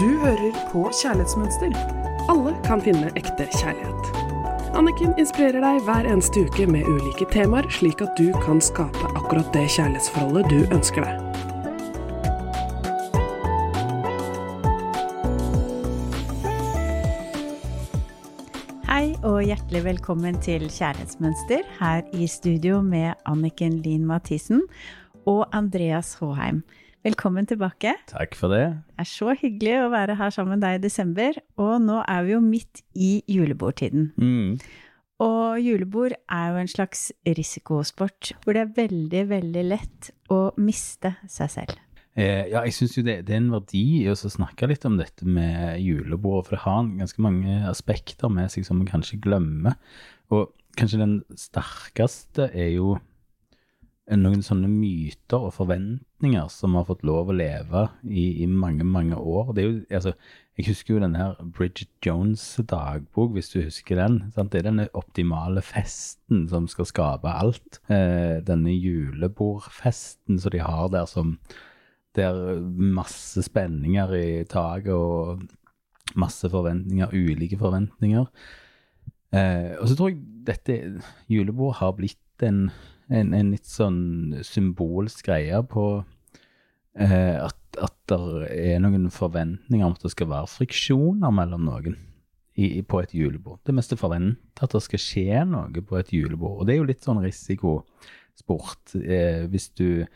Du hører på Kjærlighetsmønster. Alle kan finne ekte kjærlighet. Anniken inspirerer deg hver eneste uke med ulike temaer, slik at du kan skape akkurat det kjærlighetsforholdet du ønsker deg. Hei og hjertelig velkommen til Kjærlighetsmønster her i studio med Anniken Lien Mathisen og Andreas Håheim. Velkommen tilbake. Takk for det. Det er så hyggelig å være her sammen med deg i desember, og nå er vi jo midt i julebordtiden. Mm. Og julebord er jo en slags risikosport hvor det er veldig, veldig lett å miste seg selv. Eh, ja, jeg syns jo det, det er en verdi i å snakke litt om dette med julebord, for det har ganske mange aspekter med seg som vi kanskje glemmer. Og kanskje den sterkeste er jo noen sånne myter og forventninger som har fått lov å leve i, i mange, mange år. Jo, altså, jeg husker jo den her Bridget Jones' dagbok, hvis du husker den. Sant? Det er denne optimale festen som skal skape alt. Eh, denne julebordfesten som de har der som Der masse spenninger i taket og masse forventninger, ulike forventninger. Eh, og så tror jeg dette julebord har blitt en en, en litt sånn symbolsk greie på eh, at, at det er noen forventninger om at det skal være friksjoner mellom noen i, på et julebord. Det meste forventer at det skal skje noe på et julebord. Og det er jo litt sånn risikosport eh, hvis du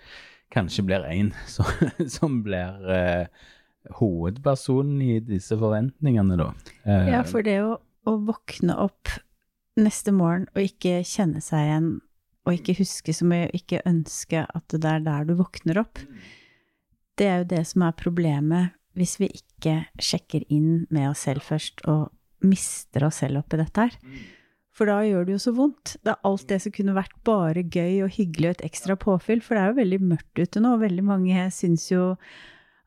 kanskje blir en som, som blir eh, hovedpersonen i disse forventningene, da. Eh, ja, for det å, å våkne opp neste morgen og ikke kjenne seg igjen og ikke huske så mye, ikke ønske at det er der du våkner opp. Det er jo det som er problemet hvis vi ikke sjekker inn med oss selv først og mister oss selv oppi dette her. For da gjør det jo så vondt. Det er alt det som kunne vært bare gøy og hyggelig og et ekstra påfyll, for det er jo veldig mørkt ute nå, og veldig mange syns jo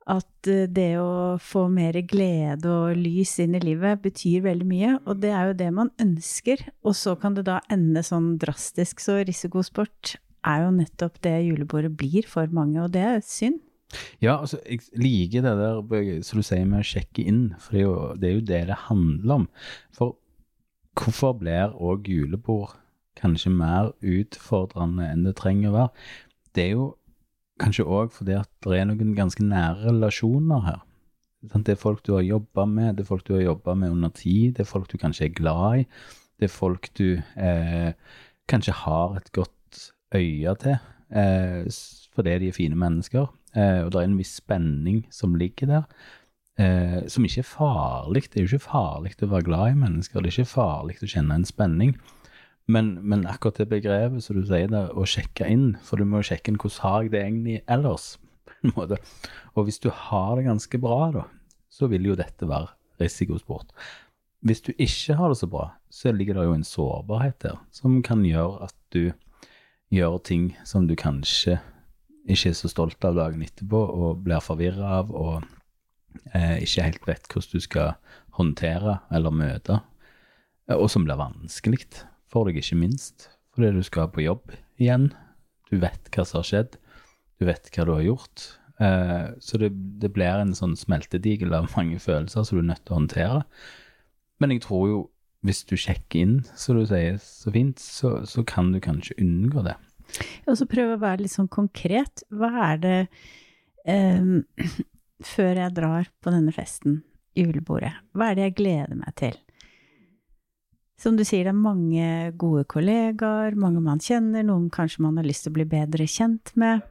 at eh, det å få mer glede og lys inn i livet betyr veldig mye, og det er jo det man ønsker. Og så kan det da ende sånn drastisk. Så risikosport er jo nettopp det julebordet blir for mange, og det er synd. Ja, altså, jeg liker det der som du sier med å sjekke inn, for det er, jo, det er jo det det handler om. For hvorfor blir òg julebord kanskje mer utfordrende enn det trenger å være? Det er jo kanskje òg fordi at det er noen ganske nære relasjoner her. Det er folk du har jobba med, det er folk du har jobba med under tid, det er folk du kanskje er glad i. Det er folk du eh, kanskje har et godt øye til eh, fordi de er fine mennesker. Eh, og det er en viss spenning som ligger der, eh, som ikke er farlig. Det er jo ikke farlig å være glad i mennesker, det er ikke farlig å kjenne en spenning. Men, men, akkurat det begrepet som du sier der, å sjekke inn, for du må jo sjekke inn hvordan har jeg det egentlig ellers. Og hvis du har det ganske bra, da, så vil jo dette være risikosport. Hvis du ikke har det så bra, så ligger det jo en sårbarhet der som kan gjøre at du gjør ting som du kanskje ikke er så stolt av dagen etterpå, og blir forvirra av, og eh, ikke helt vet hvordan du skal håndtere eller møte, og som blir vanskelig for deg, ikke minst. Fordi du skal på jobb igjen. Du vet hva som har skjedd. Du vet hva du har gjort. Eh, så det, det, blir en sånn smeltedigel av mange følelser som du er nødt til å håndtere. Men jeg tror jo, hvis du sjekker inn, som du sier så fint, så, så kan du kanskje unngå det. Og så prøve å være litt sånn konkret. Hva er det um, Før jeg drar på denne festen, julebordet, hva er det jeg gleder meg til? Som du sier, det er mange gode kollegaer, mange man kjenner, noen kanskje man har lyst til å bli bedre kjent med.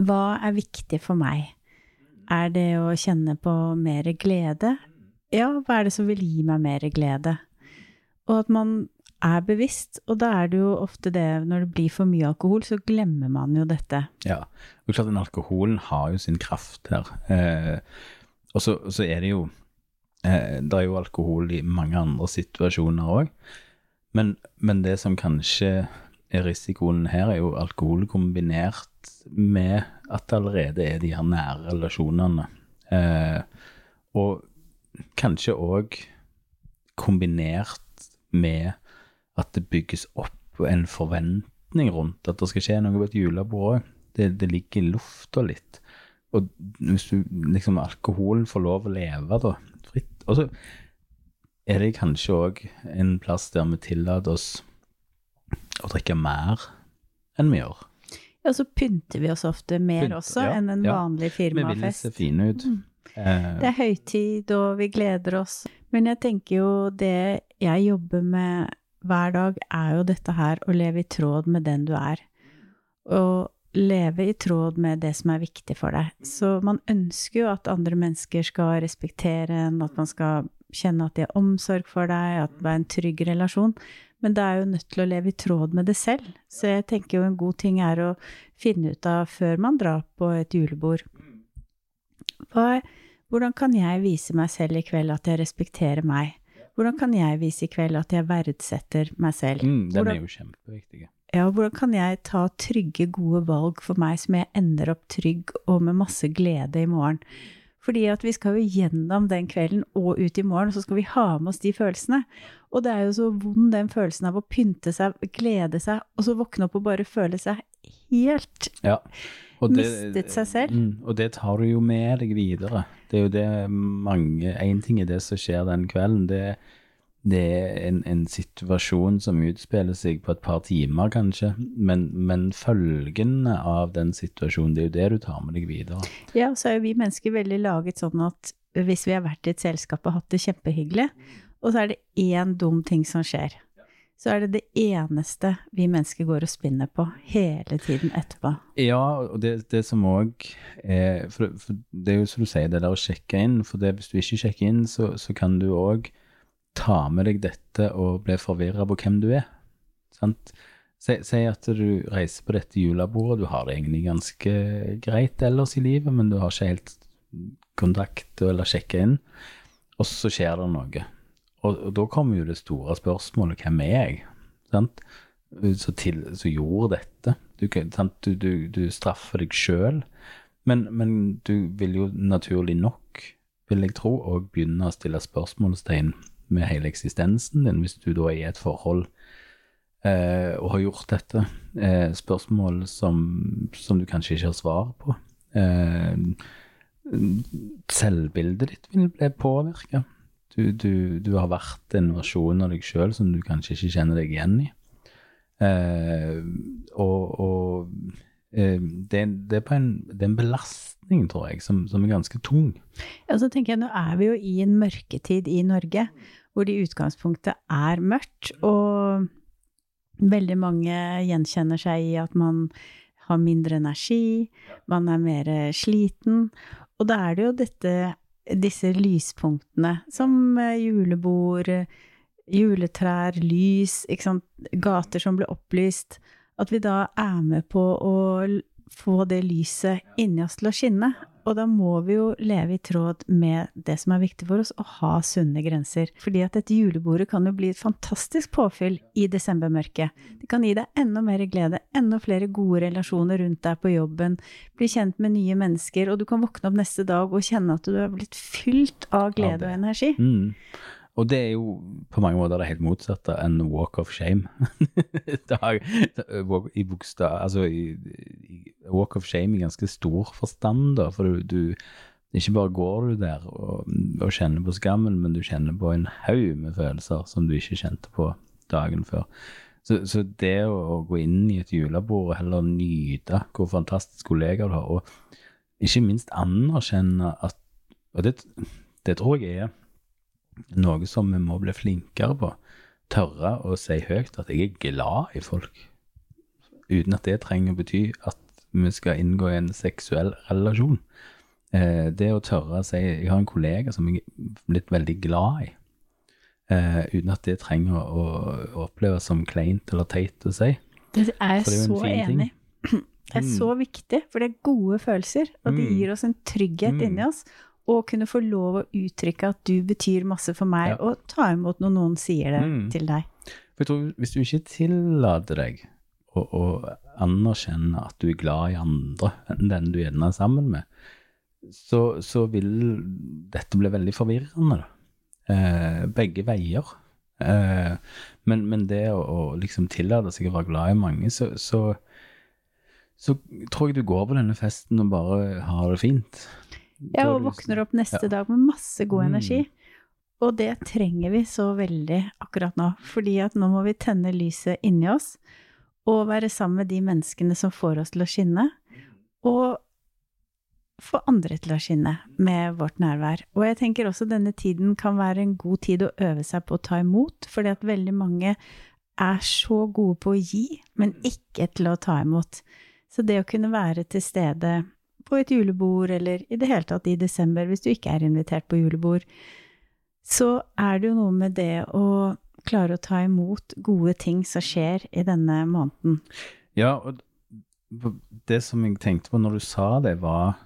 Hva er viktig for meg? Er det å kjenne på mer glede? Ja, hva er det som vil gi meg mer glede? Og at man er bevisst, og da er det jo ofte det når det blir for mye alkohol, så glemmer man jo dette. Ja, og klart den alkoholen har jo sin kraft her. Eh, og så, så er det jo det er jo alkohol i mange andre situasjoner òg. Men, men, det som kanskje er risikoen her, er jo alkohol kombinert med at det allerede er de her nære relasjonene. Eh, og kanskje òg kombinert med at det bygges opp en forventning rundt at det skal skje noe på et julebord òg. Det, det ligger i lufta litt og hvis du liksom alkoholen får lov å leve da, Og så er det kanskje òg en plass der vi tillater oss å drikke mer enn vi gjør. Ja, så pynter vi oss ofte mer Pynt, også ja, enn en ja. vanlig Vi vil se firmafest. fine ut. Mm. Eh, Det er høytid, og vi gleder oss. Men jeg tenker jo det jeg jobber med hver dag, er jo dette her å leve i tråd med den du er. Og leve i tråd med det som er viktig for deg. Så man ønsker jo at andre mennesker skal respektere en, at man skal kjenne at de har omsorg for deg, at det er en trygg relasjon. Men det er jo nødt til å leve i tråd med det selv. Så jeg tenker jo en god ting er å finne ut av før man drar på et julebord. Hva hvordan kan jeg vise meg selv i kveld at jeg respekterer meg? Hvordan kan jeg vise i kveld at jeg verdsetter meg selv? mm, den er jo kjempeviktig. Ja, hvordan kan jeg ta trygge, gode valg for meg som jeg ender opp trygg og med masse glede i morgen? Fordi at vi skal jo gjennom den kvelden og ut i morgen, og så skal vi ha med oss de følelsene. Og det er jo så vond den følelsen av å pynte seg, glede seg, og så våkne opp og bare føle seg helt Ja. Og Mistet seg selv. Mm, og det tar du jo med deg videre. Det er jo det mange Én ting er det som skjer den kvelden. Det, det er en, en situasjon som utspiller seg på et par timer, kanskje. Men, men følgene av den situasjonen, det er jo det du tar med deg videre. Ja, og så er jo vi mennesker veldig laget sånn at hvis vi har vært i et selskap og hatt det kjempehyggelig, og så er det én dum ting som skjer, så er det det eneste vi mennesker går og spinner på hele tiden etterpå. Ja, og det, det som òg for, for Det er jo som du sier, det der å sjekke inn. For det, hvis du ikke sjekker inn, så, så kan du òg ta med deg dette og bli forvirra på hvem du er. Sant? Si, at du reiser på dette julebordet, du har det egentlig ganske greit ellers i livet, men du har ikke helt kontakt eller sjekka inn, og så skjer det noe. Og, og da kommer jo det store spørsmålet, hvem er jeg? Sant? Så, til, så gjorde dette. Du, du, du, du straffer deg sjøl, men, men du vil jo naturlig nok, vil jeg tro, og begynne å stille spørsmålstegn med hele eksistensen din, hvis du da er i et forhold eh, og har gjort dette. Eh, spørsmål som, som du kanskje ikke har svar på. Eh, selvbildet ditt vil bli påvirka. Du, du, du har vært en versjon av deg sjøl som du kanskje ikke kjenner deg igjen i. Eh, og og eh, det, det, er en, det er en belastning, tror jeg, som, som er ganske tung. Ja, så tenker jeg, nå er vi jo i en mørketid i Norge, hvor det i utgangspunktet er mørkt, og veldig mange gjenkjenner seg i at man har mindre energi, man er mer sliten, og da er det jo dette, disse lyspunktene, som eh, julebord, juletrær, lys, gater som blir opplyst, at vi da er med på å få det lyset inni oss til å skinne. Og da må vi jo leve i tråd med det som er viktig for oss, å ha sunne grenser. Fordi at dette julebordet kan jo bli et fantastisk påfyll i desembermørket. Det kan gi deg enda mer glede, enda flere gode relasjoner rundt deg på jobben, bli kjent med nye mennesker, og du kan våkne opp neste dag og kjenne at du er blitt fylt av glede og energi. Mm. Og det er jo på mange måter det helt motsatte enn walk of shame. Dag, I bokstav, altså i, walk of shame i ganske stor forstand, da, for du, du ikke bare går du der og, og kjenner på skammen, men du kjenner på en haug med følelser som du ikke kjente på dagen før. Så, så det å, å gå inn i et julebord og heller nyte hvor fantastisk kollegaer du har, og ikke minst anerkjenne at Og det, det tror jeg er noe som vi må bli flinkere på. Tørre å si høyt at jeg er glad i folk, uten at det trenger å bety at vi skal inngå i en seksuell relasjon. Eh, det å tørre å si jeg har en kollega som jeg er blitt veldig glad i, eh, uten at det trenger å, å oppleves som kleint eller teit å si. Det er jeg så, det er så enig i. Det er Mm. så viktig, for det er gode følelser, og det Mm. gir oss en trygghet Mm. inni oss. Og kunne få lov å uttrykke at du betyr masse for meg, Ja. og ta imot når noen sier det Mm. til deg. For jeg tror Hvis du ikke tillater deg å, å anerkjenne at du er glad i andre enn den du gjerne er sammen med, så, så vil dette bli veldig forvirrende. Eh, begge veier. Eh, men, men det å, å liksom tillate seg å være glad i mange, så, så, så tror jeg du går på denne festen og bare har det fint. Ja, og våkner opp neste Ja. dag med masse god Mm. energi. Og det trenger vi så veldig akkurat nå, fordi at nå må vi tenne lyset inni oss, og være sammen med de menneskene som får oss til å skinne, og få andre til å skinne med vårt nærvær. Og jeg tenker også denne tiden kan være en god tid å øve seg på å ta imot, fordi at veldig mange er så gode på å gi, men ikke til å ta imot. Så det å kunne være til stede på et julebord, eller i det hele tatt i desember, hvis du ikke er invitert på julebord, så er det jo noe med det å klare å ta imot gode ting som skjer i denne måneden. Ja, og det som jeg tenkte på når du sa det, var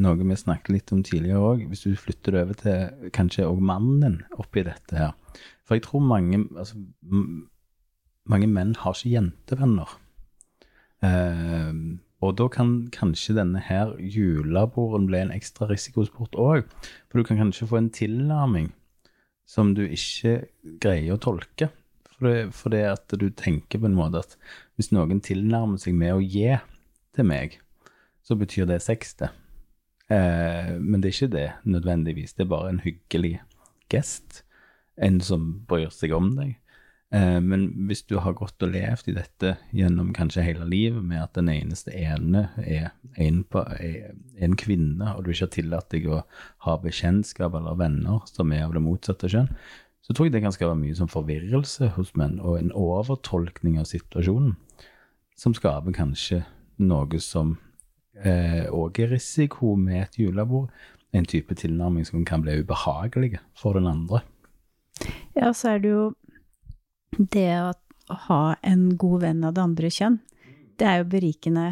noe vi snakket litt om tidligere òg. Hvis du flytter det over til kanskje òg mannen oppi dette her. For jeg tror mange, altså, mange menn har ikke jentevenner. Eh, og da kan kanskje denne her juleborden bli en ekstra risikosport òg. For du kan kanskje få en tilnærming som du ikke greier å tolke. For det, for det at du tenker på en måte at hvis noen tilnærmer seg med å gi til meg, så betyr det sex, det. Eh, men det er ikke det nødvendigvis. Det er bare en hyggelig gest. En som bryr seg om deg. Eh, men hvis du har gått og levd i dette gjennom kanskje hele livet med at den eneste ene er en, på, er en kvinne, og du ikke har tillatt deg å ha bekjentskap eller venner som er av det motsatte kjønn, så tror jeg det kan skape mye som forvirrelse hos menn, og en overtolkning av situasjonen, som skaper kanskje noe som òg er risiko med et julebord. En type tilnærming som kan bli ubehagelig for den andre. Ja, så er det jo det å ha en god venn av det andre kjønn. Det er jo berikende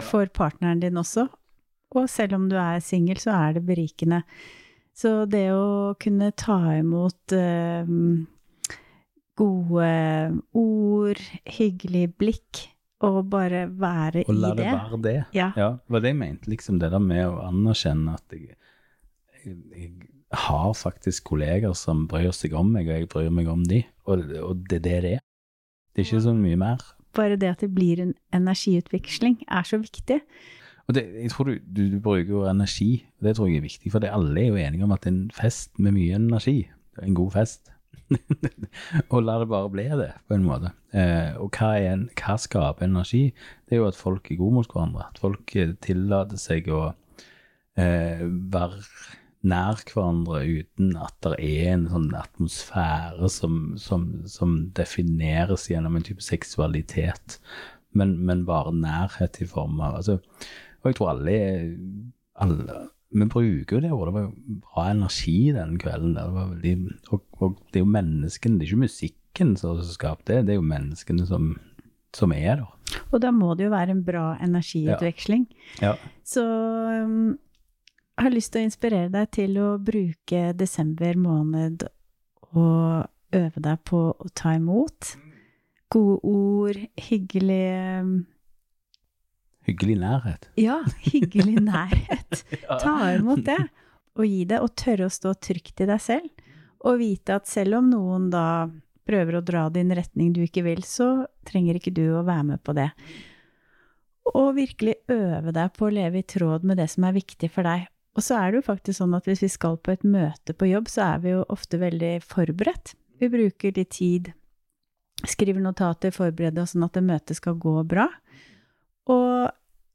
for partneren din også. Og selv om du er singel, så er det berikende. Så det å kunne ta imot eh, gode ord, hyggelig blikk, og bare være Og la i det det. være det. Ja. Ja, det var det jeg mente, liksom det der med å anerkjenne at jeg, jeg, jeg har faktisk kolleger som bryr seg om meg, og jeg bryr meg om de, og, og det er det det er. Det er ikke så mye mer. Bare det at det blir en energiutveksling, er så viktig. Og det, jeg tror du, du, du bruker jo energi, og det tror jeg er viktig, for det alle er jo enige om at en fest med mye energi, er en god fest. og la det bare bli det, på en måte. Eh, og hva, er en, hva skaper energi? Det er jo at folk er gode mot hverandre. At folk eh, tillater seg å eh, være nær hverandre uten at det er en sånn atmosfære som, som, som defineres gjennom en type seksualitet, men, men bare nærhet i form av altså, Og jeg tror alle, alle Vi bruker jo det ordet. Det var bra energi den kvelden. Det var veldig, og, og det er jo menneskene, det er ikke musikken som skaper det, det er jo menneskene som, som er der. Og da må det jo være en bra energiutveksling. Ja. Så um, har lyst til å inspirere deg til å bruke desember måned og øve deg på å ta imot. Gode ord, hyggelig um, Hyggelig nærhet. Ja, hyggelig nærhet. Ta imot det, og gi det, og tørre å stå trygt i deg selv. Og vite at selv om noen da prøver å dra en retning du ikke vil, så trenger ikke du å være med på det. Og virkelig øve deg på å leve i tråd med det som er viktig for deg. Og så er det jo faktisk sånn at hvis vi skal på et møte på jobb, så er vi jo ofte veldig forberedt. Vi bruker litt tid, skriver notater, forbereder oss sånn at det møtet skal gå bra. Og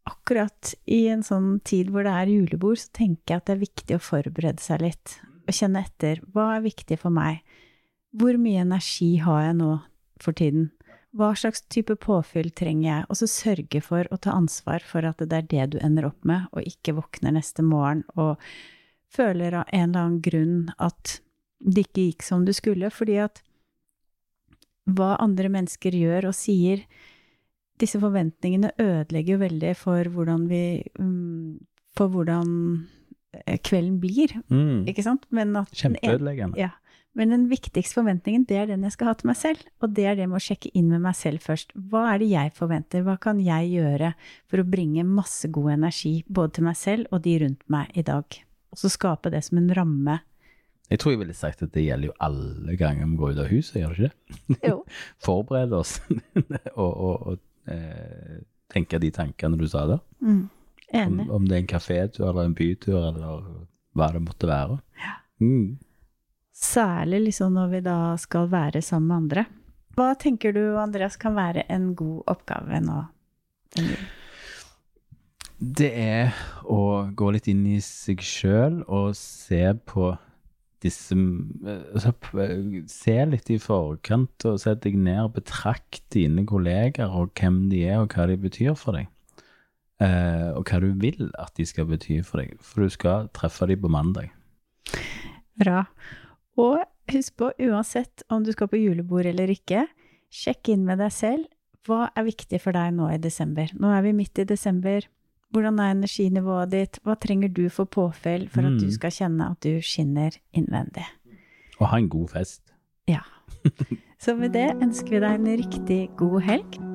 akkurat i en sånn tid hvor det er julebord, så tenker jeg at det er viktig å forberede seg litt. Og kjenne etter. Hva er viktig for meg? Hvor mye energi har jeg nå for tiden? Hva slags type påfyll trenger jeg? Og så sørge for å ta ansvar for at det er det du ender opp med, og ikke våkner neste morgen og føler av en eller annen grunn at det ikke gikk som du skulle, fordi at hva andre mennesker gjør og sier, disse forventningene ødelegger jo veldig for hvordan vi mm, For hvordan eh, kvelden blir, Mm. ikke sant? Men at Kjempeødeleggende. ja. Men den viktigste forventningen, det er den jeg skal ha til meg selv. Og det er det med å sjekke inn med meg selv først. Hva er det jeg forventer? Hva kan jeg gjøre for å bringe masse god energi både til meg selv og de rundt meg i dag? Og så skape det som en ramme. Jeg tror jeg ville sagt at det gjelder jo alle ganger vi går ut av huset, gjør det ikke det? Jo. Forberede oss og, og, og eh, tenke de tankene du sa der. Mm. Enig. om det er en kafétur eller en bytur eller hva det måtte være. Ja. Mm. Særlig liksom når vi da skal være sammen med andre. Hva tenker du, Andreas, kan være en god oppgave nå? Det er å gå litt inn i seg sjøl og se på disse eh, altså, Se litt i forkant og sett deg ned og betrakt dine kolleger og hvem de er og hva de betyr for deg. Eh, og hva du vil at de skal bety for deg. For du skal treffe dem på mandag. Bra. Og husk på, uansett om du skal på julebord eller ikke, sjekk inn med deg selv. Hva er viktig for deg nå i desember? Nå er vi midt i desember. Hvordan er energinivået ditt? Hva trenger du for påfyll for at du Mm. skal kjenne at du skinner innvendig? Og ha en god fest. Ja. Så med det ønsker vi deg en riktig god helg.